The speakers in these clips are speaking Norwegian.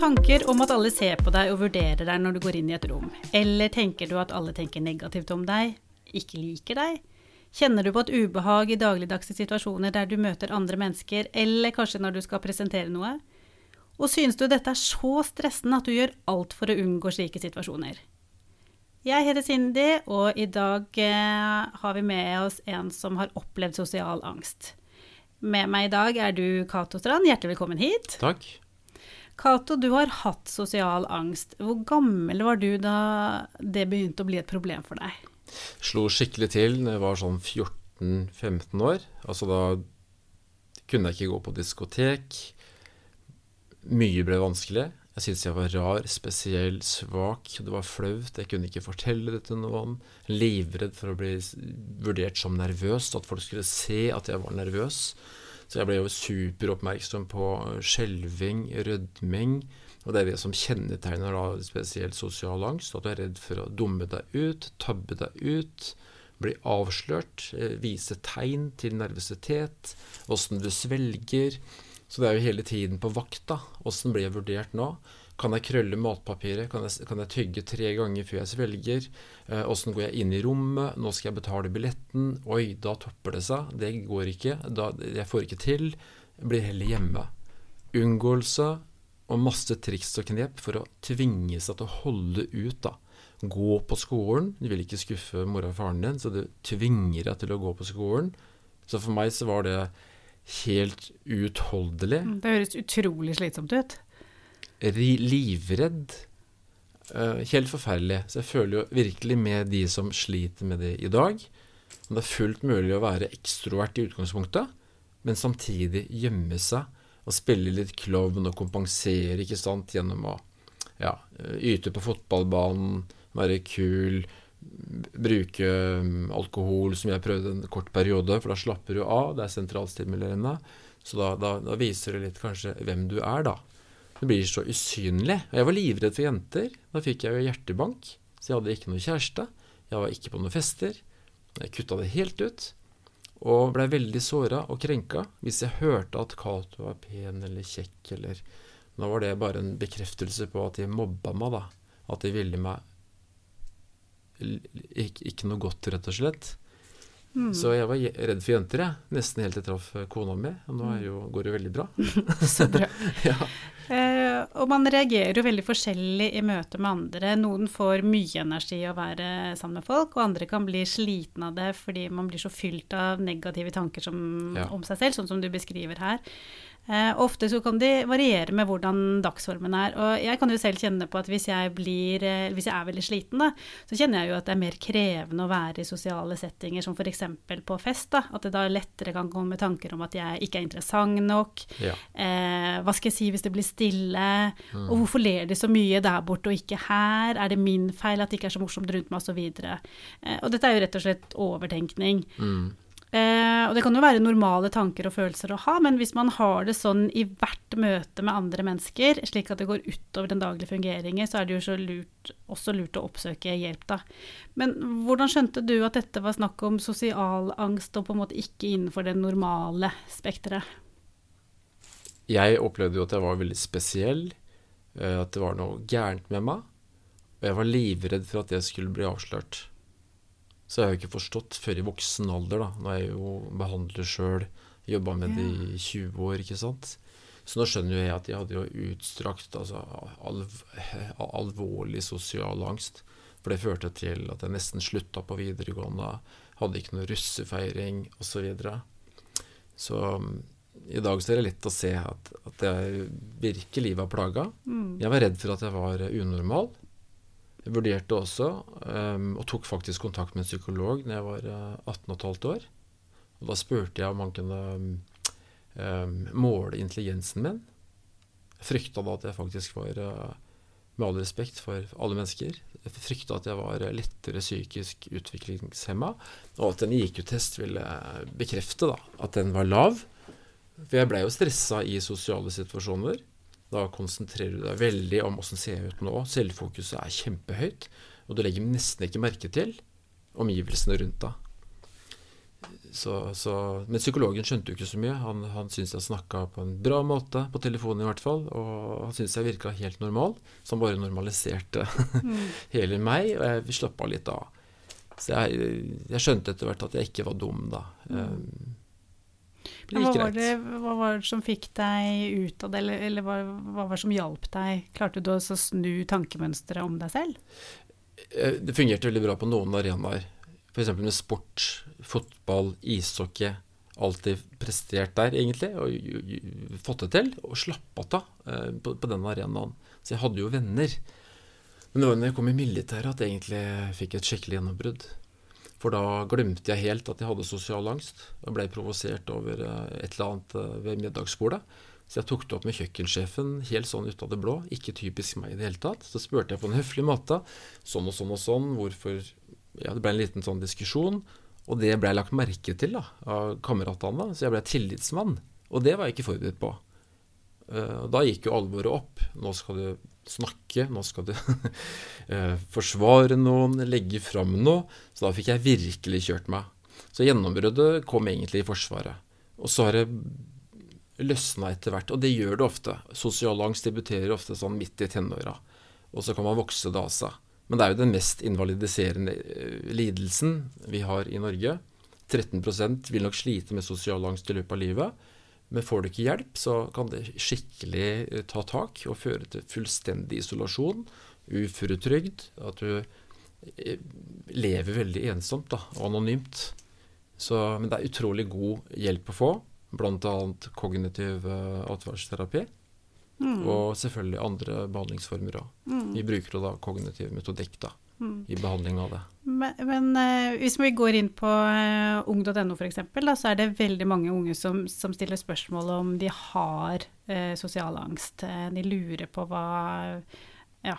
tanker om at alle ser på deg og vurderer deg når du går inn i et rom? Eller tenker du at alle tenker negativt om deg, ikke liker deg? Kjenner du på et ubehag i dagligdagse situasjoner der du møter andre mennesker, eller kanskje når du skal presentere noe? Og synes du dette er så stressende at du gjør alt for å unngå slike situasjoner? Jeg heter Cindy, og i dag eh, har vi med oss en som har opplevd sosial angst. Med meg i dag er du Cato Strand. Hjertelig velkommen hit. Takk. Cato, du har hatt sosial angst. Hvor gammel var du da det begynte å bli et problem for deg? Slo skikkelig til da jeg var sånn 14-15 år. Altså da kunne jeg ikke gå på diskotek. Mye ble vanskelig. Jeg syntes jeg var rar, spesiell, svak. Det var flaut. Jeg kunne ikke fortelle det til noen. Livredd for å bli vurdert som nervøs, at folk skulle se at jeg var nervøs. Så jeg ble jo superoppmerksom på skjelving, rødming. Og det er det som kjennetegner da spesielt sosial angst. At du er redd for å dumme deg ut, tabbe deg ut, bli avslørt, eh, vise tegn til nervøsitet, åssen du svelger. Så det er jo hele tiden på vakt, da. Åssen blir jeg vurdert nå? Kan jeg krølle matpapiret? Kan jeg, kan jeg tygge tre ganger før jeg svelger? Åssen eh, går jeg inn i rommet? Nå skal jeg betale billetten. Oi, da topper det seg. Det går ikke. Da, jeg får ikke til. Jeg blir heller hjemme. Unngåelse og masse triks og knep for å tvinge seg til å holde ut, da. Gå på skolen. Du vil ikke skuffe mora og faren din, så du tvinger deg til å gå på skolen. Så for meg så var det helt uutholdelig. Mm, det høres utrolig slitsomt ut. Livredd. Uh, helt forferdelig. Så jeg føler jo virkelig med de som sliter med det i dag. Men det er fullt mulig å være ekstrovert i utgangspunktet, men samtidig gjemme seg og spille litt klovn og kompensere ikke sant, gjennom å ja, yte på fotballbanen, være kul, bruke um, alkohol, som jeg prøvde en kort periode, for da slapper du av. Det er sentralstimulerende. Så da, da, da, viser det litt kanskje hvem du er, da. Du blir så usynlig. Og jeg var livredd for jenter. Da fikk jeg jo hjertebank. Så jeg hadde ikke noe kjæreste. Jeg var ikke på noen fester. Jeg kutta det helt ut. Og blei veldig såra og krenka hvis jeg hørte at Cato var pen eller kjekk eller Da var det bare en bekreftelse på at de mobba meg, da. At de ville meg ikke, ikke, noe godt, rett og slett. Mm. Så jeg var redd for jenter, jeg. Nesten helt til jeg traff kona mi. Og nå jo, går det jo veldig bra. Så bra. ja. eh, og man reagerer jo veldig forskjellig i møte med andre. Noen får mye energi av å være sammen med folk, og andre kan bli sliten av det fordi man blir så fylt av negative tanker som, ja. om seg selv, sånn som du beskriver her. Eh, ofte så kan de variere med hvordan dagsformen er. Og jeg kan jo selv kjenne på at hvis jeg, blir, eh, hvis jeg er veldig sliten, da, så kjenner jeg jo at det er mer krevende å være i sosiale settinger, som f.eks. på fest. da, At det da lettere kan komme tanker om at jeg ikke er interessant nok. Ja. Eh, hva skal jeg si hvis det blir stille? Mm. Og hvorfor ler de så mye der borte og ikke her? Er det min feil at det ikke er så morsomt rundt meg, osv.? Eh, og dette er jo rett og slett overtenkning. Mm. Eh, og det kan jo være normale tanker og følelser å ha, men hvis man har det sånn i hvert møte med andre mennesker, slik at det går utover den daglige fungeringen, så er det jo så lurt, også lurt å oppsøke hjelp, da. Men hvordan skjønte du at dette var snakk om sosial angst, og på en måte ikke innenfor det normale spekteret? Jeg opplevde jo at jeg var veldig spesiell, eh, at det var noe gærent med meg. Og jeg var livredd for at det skulle bli avslørt. Så jeg har ikke forstått før i voksen alder, da. Nå er jeg jo behandler sjøl, jobba med det i 20 år, ikke sant. Så nå skjønner jo jeg at jeg hadde jo utstrakt altså alv, alvorlig sosial angst. For det førte til at jeg nesten slutta på videregående, hadde ikke noe russefeiring osv. Så, videre. så mm, i dag så er det lett å se at, at jeg virkelig var plaga. Mm. Jeg var redd for at jeg var unormal. Jeg vurderte også, um, og tok faktisk kontakt med en psykolog da jeg var 18 15 år. Og da spurte jeg om han kunne um, måle intelligensen min. Jeg frykta da at jeg faktisk var, uh, med all respekt for alle mennesker, jeg frykta at jeg var lettere psykisk utviklingshemma, og at en IQ-test ville bekrefte da, at den var lav. For jeg blei jo stressa i sosiale situasjoner. Da konsentrerer du deg veldig om åssen ser jeg ut nå. Selvfokuset er kjempehøyt, og du legger nesten ikke merke til omgivelsene rundt deg. Så, så, men psykologen skjønte jo ikke så mye. Han, han syntes jeg snakka på en bra måte, på telefonen i hvert fall. Og han syntes jeg virka helt normal, så han bare normaliserte mm. hele meg, og jeg slappa litt av. Så jeg, jeg, skjønte etter hvert at jeg ikke var dum, da. Mm. Um, hva, var det, hva var det som fikk deg ut av det, eller, eller hva, hva, var det som hjalp deg? Klarte du å snu tankemønsteret om deg selv? Eh, det fungerte veldig bra på noen arenaer. F.eks. med sport, fotball, ishockey. Alltid prestert der, egentlig, og fått det til. Og slappet av eh, på, på den arenaen. Så jeg hadde jo venner. Men det var når jeg kom i militæret at jeg egentlig fikk et skikkelig gjennombrudd. For da glemte jeg helt at jeg hadde sosial angst, og ble provosert over eh, et eller annet eh, ved middagsbordet. Så jeg tok det opp med kjøkkensjefen helt sånn ut av det blå. Ikke typisk meg i det hele tatt. Så spurte jeg på en høflig måte sånn og sånn og sånn hvorfor Ja, det ble en liten sånn diskusjon. Og det ble jeg lagt merke til da, av kameratene. Så jeg ble tillitsmann. Og det var jeg ikke forberedt på. Uh, da gikk jo alvoret opp. Nå skal du snakke, nå skal du eh, forsvare noen, legge fram noe. Så da fikk jeg virkelig kjørt meg. Så gjennombruddet kom egentlig i Forsvaret. Og så har det løsna etter hvert, og det gjør det ofte. Sosial angst debuterer ofte sånn midt i tenåra, og så kan man vokse det av seg. Men det er jo den mest invalidiserende eh, lidelsen vi har i Norge. 13% vil nok slite med sosial angst i løpet av livet. Men får du ikke hjelp, så kan det skikkelig eh, ta tak og føre til fullstendig isolasjon, uføretrygd, at du eh, lever veldig ensomt da, og anonymt. Så, men det er utrolig god hjelp å få, bl.a. kognitiv uh, atferdsterapi. Mm. Og selvfølgelig andre behandlingsformer òg. Mm. Vi bruker da kognitiv metodikk da. I behandling av det. Men, men uh, hvis vi går inn på uh, ung.no f.eks., så er det veldig mange unge som, som stiller spørsmål om de har uh, sosial angst. de lurer på hva Ja,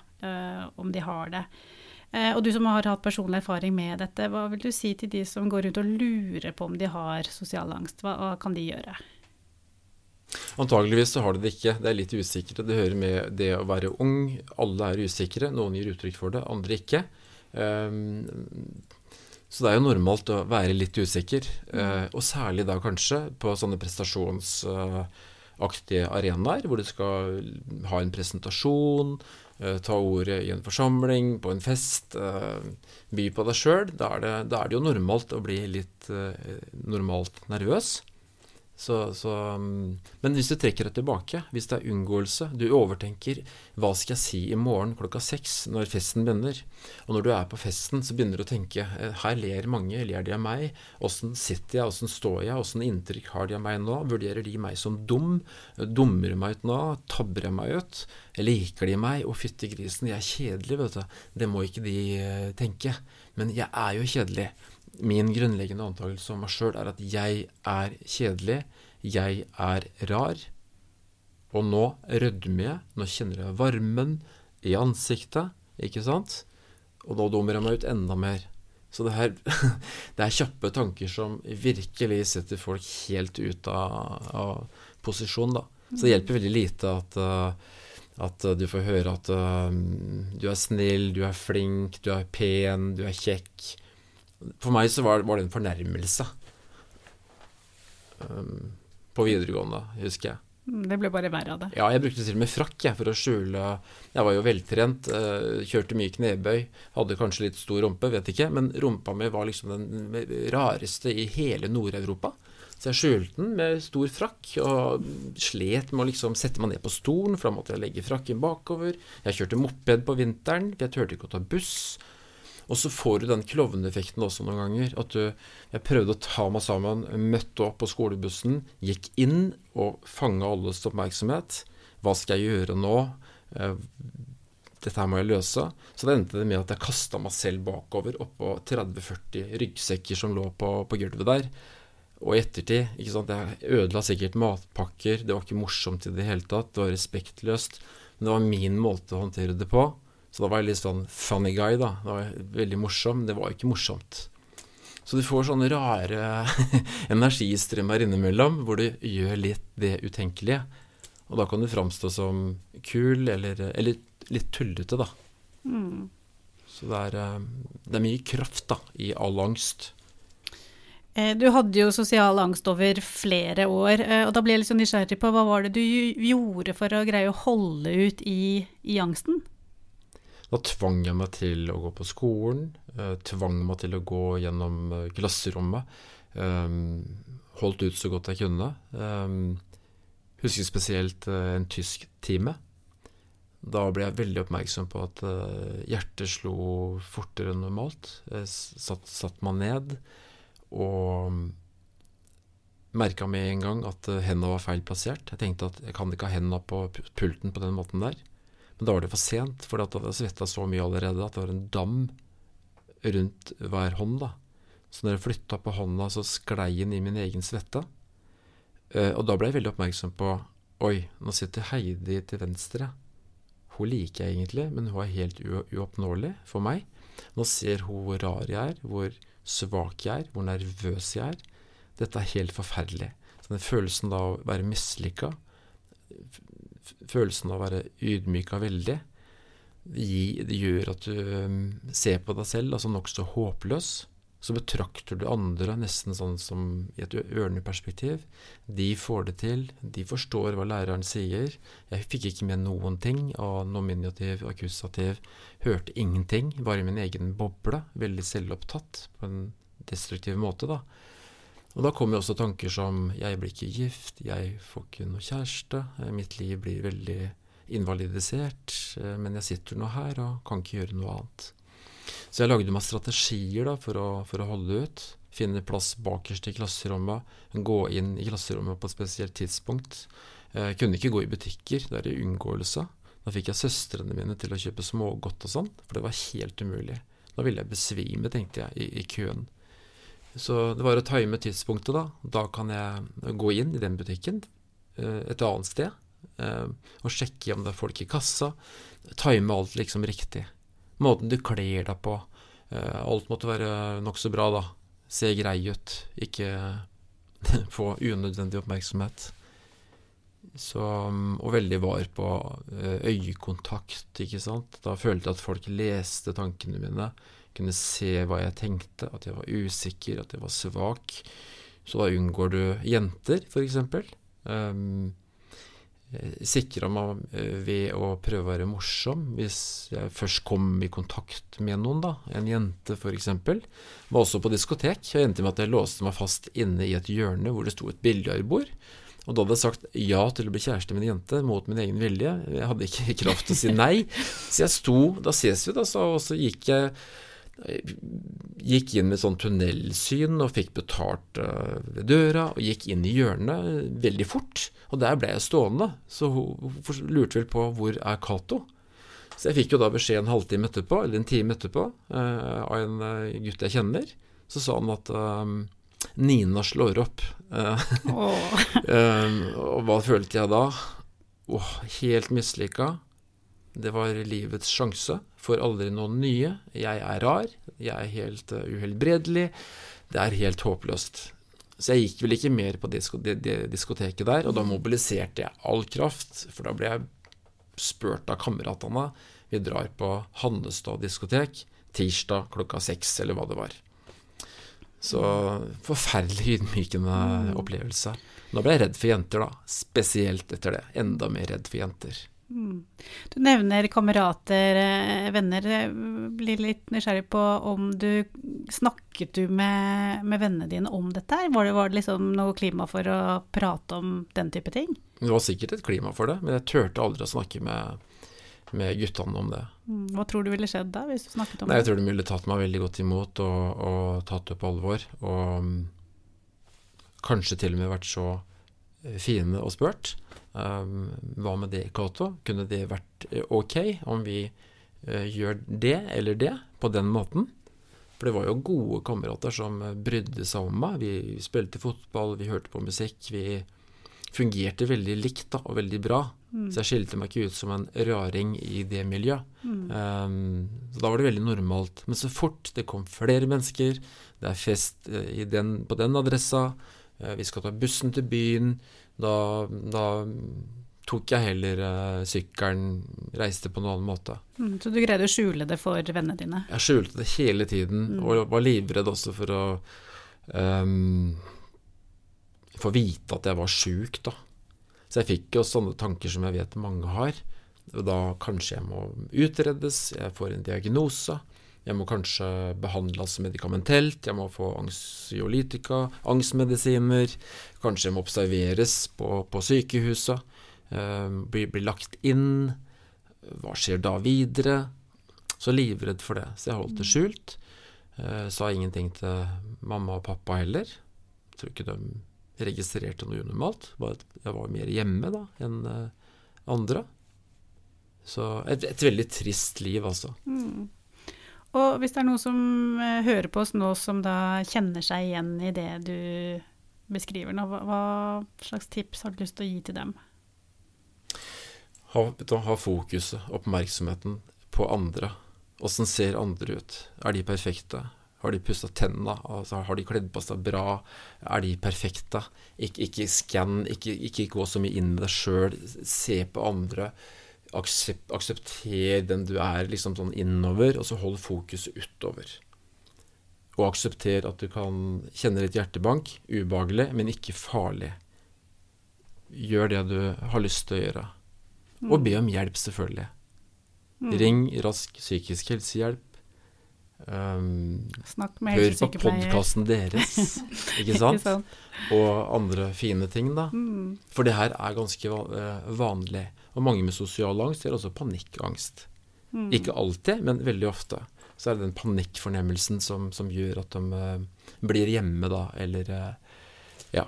om de har det. og du som har hatt personlig erfaring med dette, hva vil du si til de som går rundt og lurer på om de har sosial angst? Hva, hva kan de gjøre? Antageligvis så har de det ikke. Det er litt usikkert. Det hører med det å være ung. Alle er usikre. Noen gir uttrykk for det, andre ikke. Ehm, så det er jo normalt å være litt usikker, eh, og særlig da kanskje på sånne prestasjonsaktige arenaer, hvor du skal ha en presentasjon, eh, ta ordet i en forsamling, på en fest, eh, by på deg sjøl. Da, da, er det jo normalt å bli litt normalt nervøs. Så, så, mm, men hvis du trekker det tilbake, hvis det er unngåelse, du overtenker hva skal jeg si i morgen klokka seks når festen begynner, og når du er på festen, så begynner du å tenke eh, her ler mange, ler de av meg, åssen sitter jeg, åssen står jeg, åssen inntrykk har de av meg nå, vurderer de meg som dum, dummer meg ut nå, tabber jeg meg ut, liker de meg, å fytti grisen, jeg er kjedelig, vet du, det må ikke de eh, tenke, men jeg er jo kjedelig. Min grunnleggende antakelse om meg sjøl er at jeg er kjedelig, jeg er rar. Og nå rødmer jeg, nå kjenner jeg varmen i ansiktet, ikke sant? Og nå dummer jeg meg ut enda mer. Så det, her, det er kjappe tanker som virkelig setter folk helt ut av, av posisjon, da. Så det hjelper veldig lite at, uh, at du får høre at uh, du er snill, du er flink, du er pen, du er kjekk. For meg så var, var det en fornærmelse um, på videregående, husker jeg. Mm, det ble bare verre av det. Ja, jeg brukte til og med frakk jeg, for å skjule Jeg var jo veltrent, uh, kjørte mye knebøy, hadde kanskje litt stor rumpe, vet ikke, men rumpa mi var liksom den rareste i hele Nord-Europa. Så jeg skjulte den med stor frakk og slet med å liksom sette meg ned på stolen, for da måtte jeg legge frakken bakover. Jeg kjørte moped på vinteren, for jeg turte ikke å ta buss. Og så får du den klovneffekten også noen ganger. At du Jeg prøvde å ta meg sammen, møtte opp på skolebussen, gikk inn og fanga alles oppmerksomhet. Hva skal jeg gjøre nå? Eh, dette her må jeg løse. Så det endte det med at jeg kasta meg selv bakover oppå 30-40 ryggsekker som lå på, på gulvet der. Og i ettertid ikke sant, Jeg ødela sikkert matpakker, det var ikke morsomt i det hele tatt. Det var respektløst. Men det var min måte å håndtere det på. Så da var jeg litt sånn funny guy, da. Det var veldig morsom. Det var ikke morsomt. Så du får sånne rare energistrømmer innimellom hvor du gjør litt det utenkelige. Og da kan du framstå som kul, eller, eller litt tullete, da. Mm. Så det er, eh, det er, mye kraft da, i all angst. Eh, du hadde jo sosial angst over flere år, eh, og da ble jeg litt sånn nysgjerrig på hva var det du gjorde for å greie å holde ut i, i angsten? Da tvang jeg meg til å gå på skolen, eh, tvang meg til å gå gjennom klasserommet. Holdt ut så godt jeg kunne. Husker spesielt en tysk time. Da ble jeg veldig oppmerksom på at hjertet slo fortere enn normalt. Jeg satt, satt meg ned og merka med en gang at eh, henda var feil plassert. Jeg tenkte at jeg kan ikke ha henda på pulten på den måten der. Men da var det for sent, for da hadde jeg svetta så mye allerede at det var en dam rundt hver hånd. da. Så når jeg flytta på hånda, så sklei den i min egen svette. Eh, og da ble jeg veldig oppmerksom på Oi, nå sitter Heidi til venstre. Hun liker jeg egentlig, men hun er helt uoppnåelig for meg. Nå ser hun hvor rar jeg er, hvor svak jeg er, hvor nervøs jeg er. Dette er helt forferdelig. Så den følelsen av å være mislykka, følelsen av å være ydmyka veldig, det gjør at du um, ser på deg selv altså nokså håpløs. Så betrakter du andre nesten sånn som i et ørneperspektiv. De får det til, de forstår hva læreren sier. Jeg fikk ikke med noen ting av nominativ, akkusativ. Hørte ingenting, bare i min egen boble. Veldig selvopptatt på en destruktiv måte, da. Og da kommer også tanker som 'jeg blir ikke gift', 'jeg får ikke noe kjæreste', 'mitt liv blir veldig invalidisert', eh, men jeg sitter nå her og kan ikke gjøre noe annet'. Så jeg lagde meg strategier da, for, å, for å holde ut. Finne plass bakerst i klasserommet. Gå inn i klasserommet på et spesielt tidspunkt. Jeg kunne ikke gå i butikker, det er i unngåelse. Da fikk jeg søstrene mine til å kjøpe smågodt og sånn, for det var helt umulig. Da ville jeg besvime, tenkte jeg, i, i køen. Så det var å time tidspunktet, da. Da kan jeg gå inn i den butikken eh, et annet sted eh, og sjekke om det er folk i kassa. Time alt liksom riktig måten du kler deg på. Eh, alt måtte være nokså bra, da. Se grei ut. Ikke få unødvendig oppmerksomhet. Så, mm, og veldig var på øyekontakt, ikke sant. Da følte jeg at folk leste tankene mine. Kunne se hva jeg tenkte, at jeg var usikker, at jeg var svak. Så da unngår du jenter, f.eks. Um, Eh, sikra meg eh, ved å prøve å være morsom. Hvis jeg først kom i kontakt med noen, da, en jente f.eks., var også på diskotek. Jeg endte med at jeg låste meg fast inne i et hjørne hvor det sto et billiardbord. Og da hadde jeg sagt ja til å bli kjæreste med en jente mot min egen vilje. Jeg hadde ikke kraft til å si nei. Så jeg sto Da ses vi, da, så, og så gikk jeg gikk inn med sånn tunnelsyn og fikk betalt uh, ved døra, og gikk inn i hjørnet veldig fort. Og der ble jeg stående, så hun lurte vel på hvor er Cato? Så jeg fikk jo da beskjed en halvtime etterpå, eller en time etterpå, av en gutt jeg kjenner. Så sa han at Nina slår opp. oh. og hva følte jeg da? Oh, helt mislykka. Det var livets sjanse. Får aldri noen nye. Jeg er rar. Jeg er helt uh, uhelbredelig. Det er helt håpløst. Så jeg gikk vel ikke mer på disko det, det diskoteket der, og da mobiliserte jeg all kraft, for da ble jeg spurt av kameratene. Vi drar på Hannestad diskotek tirsdag klokka seks, eller hva det var. Så forferdelig ydmykende mm. opplevelse. Nå ble jeg redd for jenter, da. Spesielt etter det. Enda mer redd for jenter. Mm. Du nevner kamerater, eh, venner. Blir litt nysgjerrig på om du Snakket du med, med vennene dine om dette? Var det, var det liksom noe klima for å prate om den type ting? Det var sikkert et klima for det, men jeg turte aldri å snakke med, med guttene om det. Mm. Hva tror du ville skjedd da, hvis du snakket om Nei, det? Jeg tror de ville tatt meg veldig godt imot og, og tatt det på alvor. Og um, kanskje til og med vært så fine og spurt. Um, hva med det, Cato? Kunne det vært eh, ok om vi uh, gjør det eller det på den måten? For det var jo gode kamerater som eh, brydde seg om meg. Vi spilte fotball, vi hørte på musikk. Vi fungerte veldig likt da, og veldig bra. Mm. Så jeg skilte meg ikke ut som en raring i det miljøet. Mm. Um, så da var det veldig normalt. Men så fort det kom flere mennesker, det er fest den, på den adressa, vi skal ta bussen til byen, da, da tok jeg heller uh, sykkelen, reiste på en annen måte. Mm, så du greide å skjule det for vennene dine? Jeg skjulte det hele tiden, mm. og var livredd også for å um, få vite at jeg var sjuk, da. Så jeg fikk jo sånne tanker som jeg vet mange har. Og da kanskje jeg må utredes, jeg får en diagnose. Jeg må kanskje behandles medikamentelt, jeg må få anxiolytika, angstmedisiner. Kanskje jeg må observeres på, på sykehuset, eh, bli, bli, lagt inn. Hva skjer da videre? Så livredd for det. Så jeg holdt det skjult. Eh, sa ingenting til mamma og pappa heller. Jeg tror ikke de registrerte noe unormalt. Jeg var mer hjemme da enn eh, andre. Så et, et veldig trist liv, altså. Mm. Og hvis det er noen som eh, hører på oss nå som da kjenner seg igjen i det du beskriver nå, hva, slags tips har du lyst til å gi til dem? Ha, ha fokuset, oppmerksomheten, på andre. Åssen ser andre ut? Er de perfekte? Har de pussa tenna? Altså, har de kledd på seg bra? Er de perfekte? Ikke, ikke skann, ikke, ikke, gå så mye inn i deg sjøl. Se på andre aksept, aksepter den du er, liksom sånn innover, og så hold fokuset utover. Og aksepter at du kan kjenne litt hjertebank. Ubehagelig, men ikke farlig. Gjør det du har lyst til å gjøre. Og be om hjelp, selvfølgelig. Mm. Ring rask psykisk helsehjelp. Um. Hør på podkasten deres, ikke sant? ikke sant? Og andre fine ting, da. Mm. For det her er ganske eh, vanlig. Og mange med sosial angst gjør også panikkangst. Mm. Ikke alltid, men veldig ofte. Så er det den panikkfornemmelsen som, som gjør at de uh, blir hjemme, da, eller uh, Ja.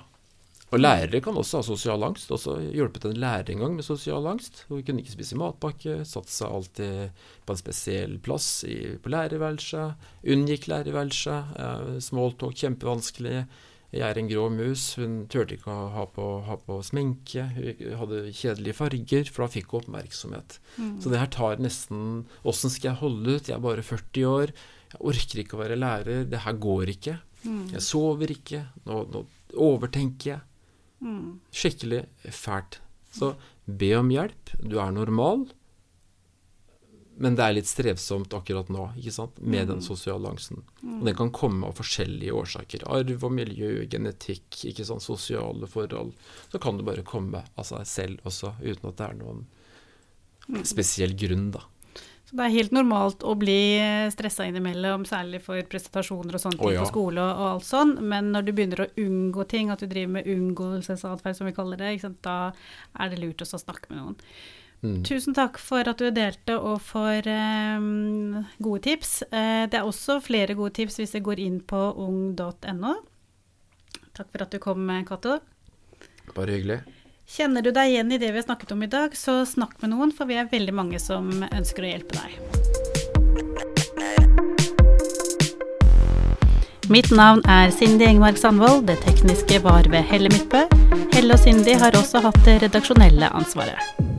Og lærere kan også ha sosial angst. Også hjulpet en lærer en gang med sosial angst. Hun kunne ikke spise matpakke, satte seg alltid på en spesiell plass i, på lærerværelset. Unngikk lærerværelset. Uh, smalltalk kjempevanskelig. Jeg er en grå mus. Hun turte ikke å ha på, ha på, sminke. Hun hadde kjedelige farger, for da fikk hun oppmerksomhet. Mm. Så det her tar nesten Åssen skal jeg holde ut? Jeg er bare 40 år. Jeg orker ikke å være lærer. Det her går ikke. Mm. Jeg sover ikke. Nå, nå overtenker jeg. Mm. Skikkelig fælt. Så be om hjelp. Du er normal. Men det er litt strevsomt akkurat nå ikke sant? med mm. den sosiale angsten. Mm. Og den kan komme av forskjellige årsaker. Arv og miljø, genetikk, ikke sant? sosiale forhold. Så kan det bare komme av seg selv også, uten at det er noen mm. spesiell grunn, da. Så det er helt normalt å bli stressa innimellom, særlig for presentasjoner og sånne ting oh, ja. på skole og, og, alt sånn, men når du begynner å unngå ting, at du driver med unngåelsesatferd, som vi kaller det, da er det lurt å snakke med noen. Mm. Tusen takk for at du delte og for um, gode tips. Uh, det er også flere gode tips hvis du går inn på ung.no. Takk for at du kom, Cato. Bare hyggelig. Kjenner du deg igjen i det vi har snakket om i dag, så snakk med noen, for vi er veldig mange som ønsker å hjelpe deg. Mitt navn er Cindy Engmark Sandvold. Det tekniske var ved Helle Midtbø. Helle og Cindy har også hatt det redaksjonelle ansvaret.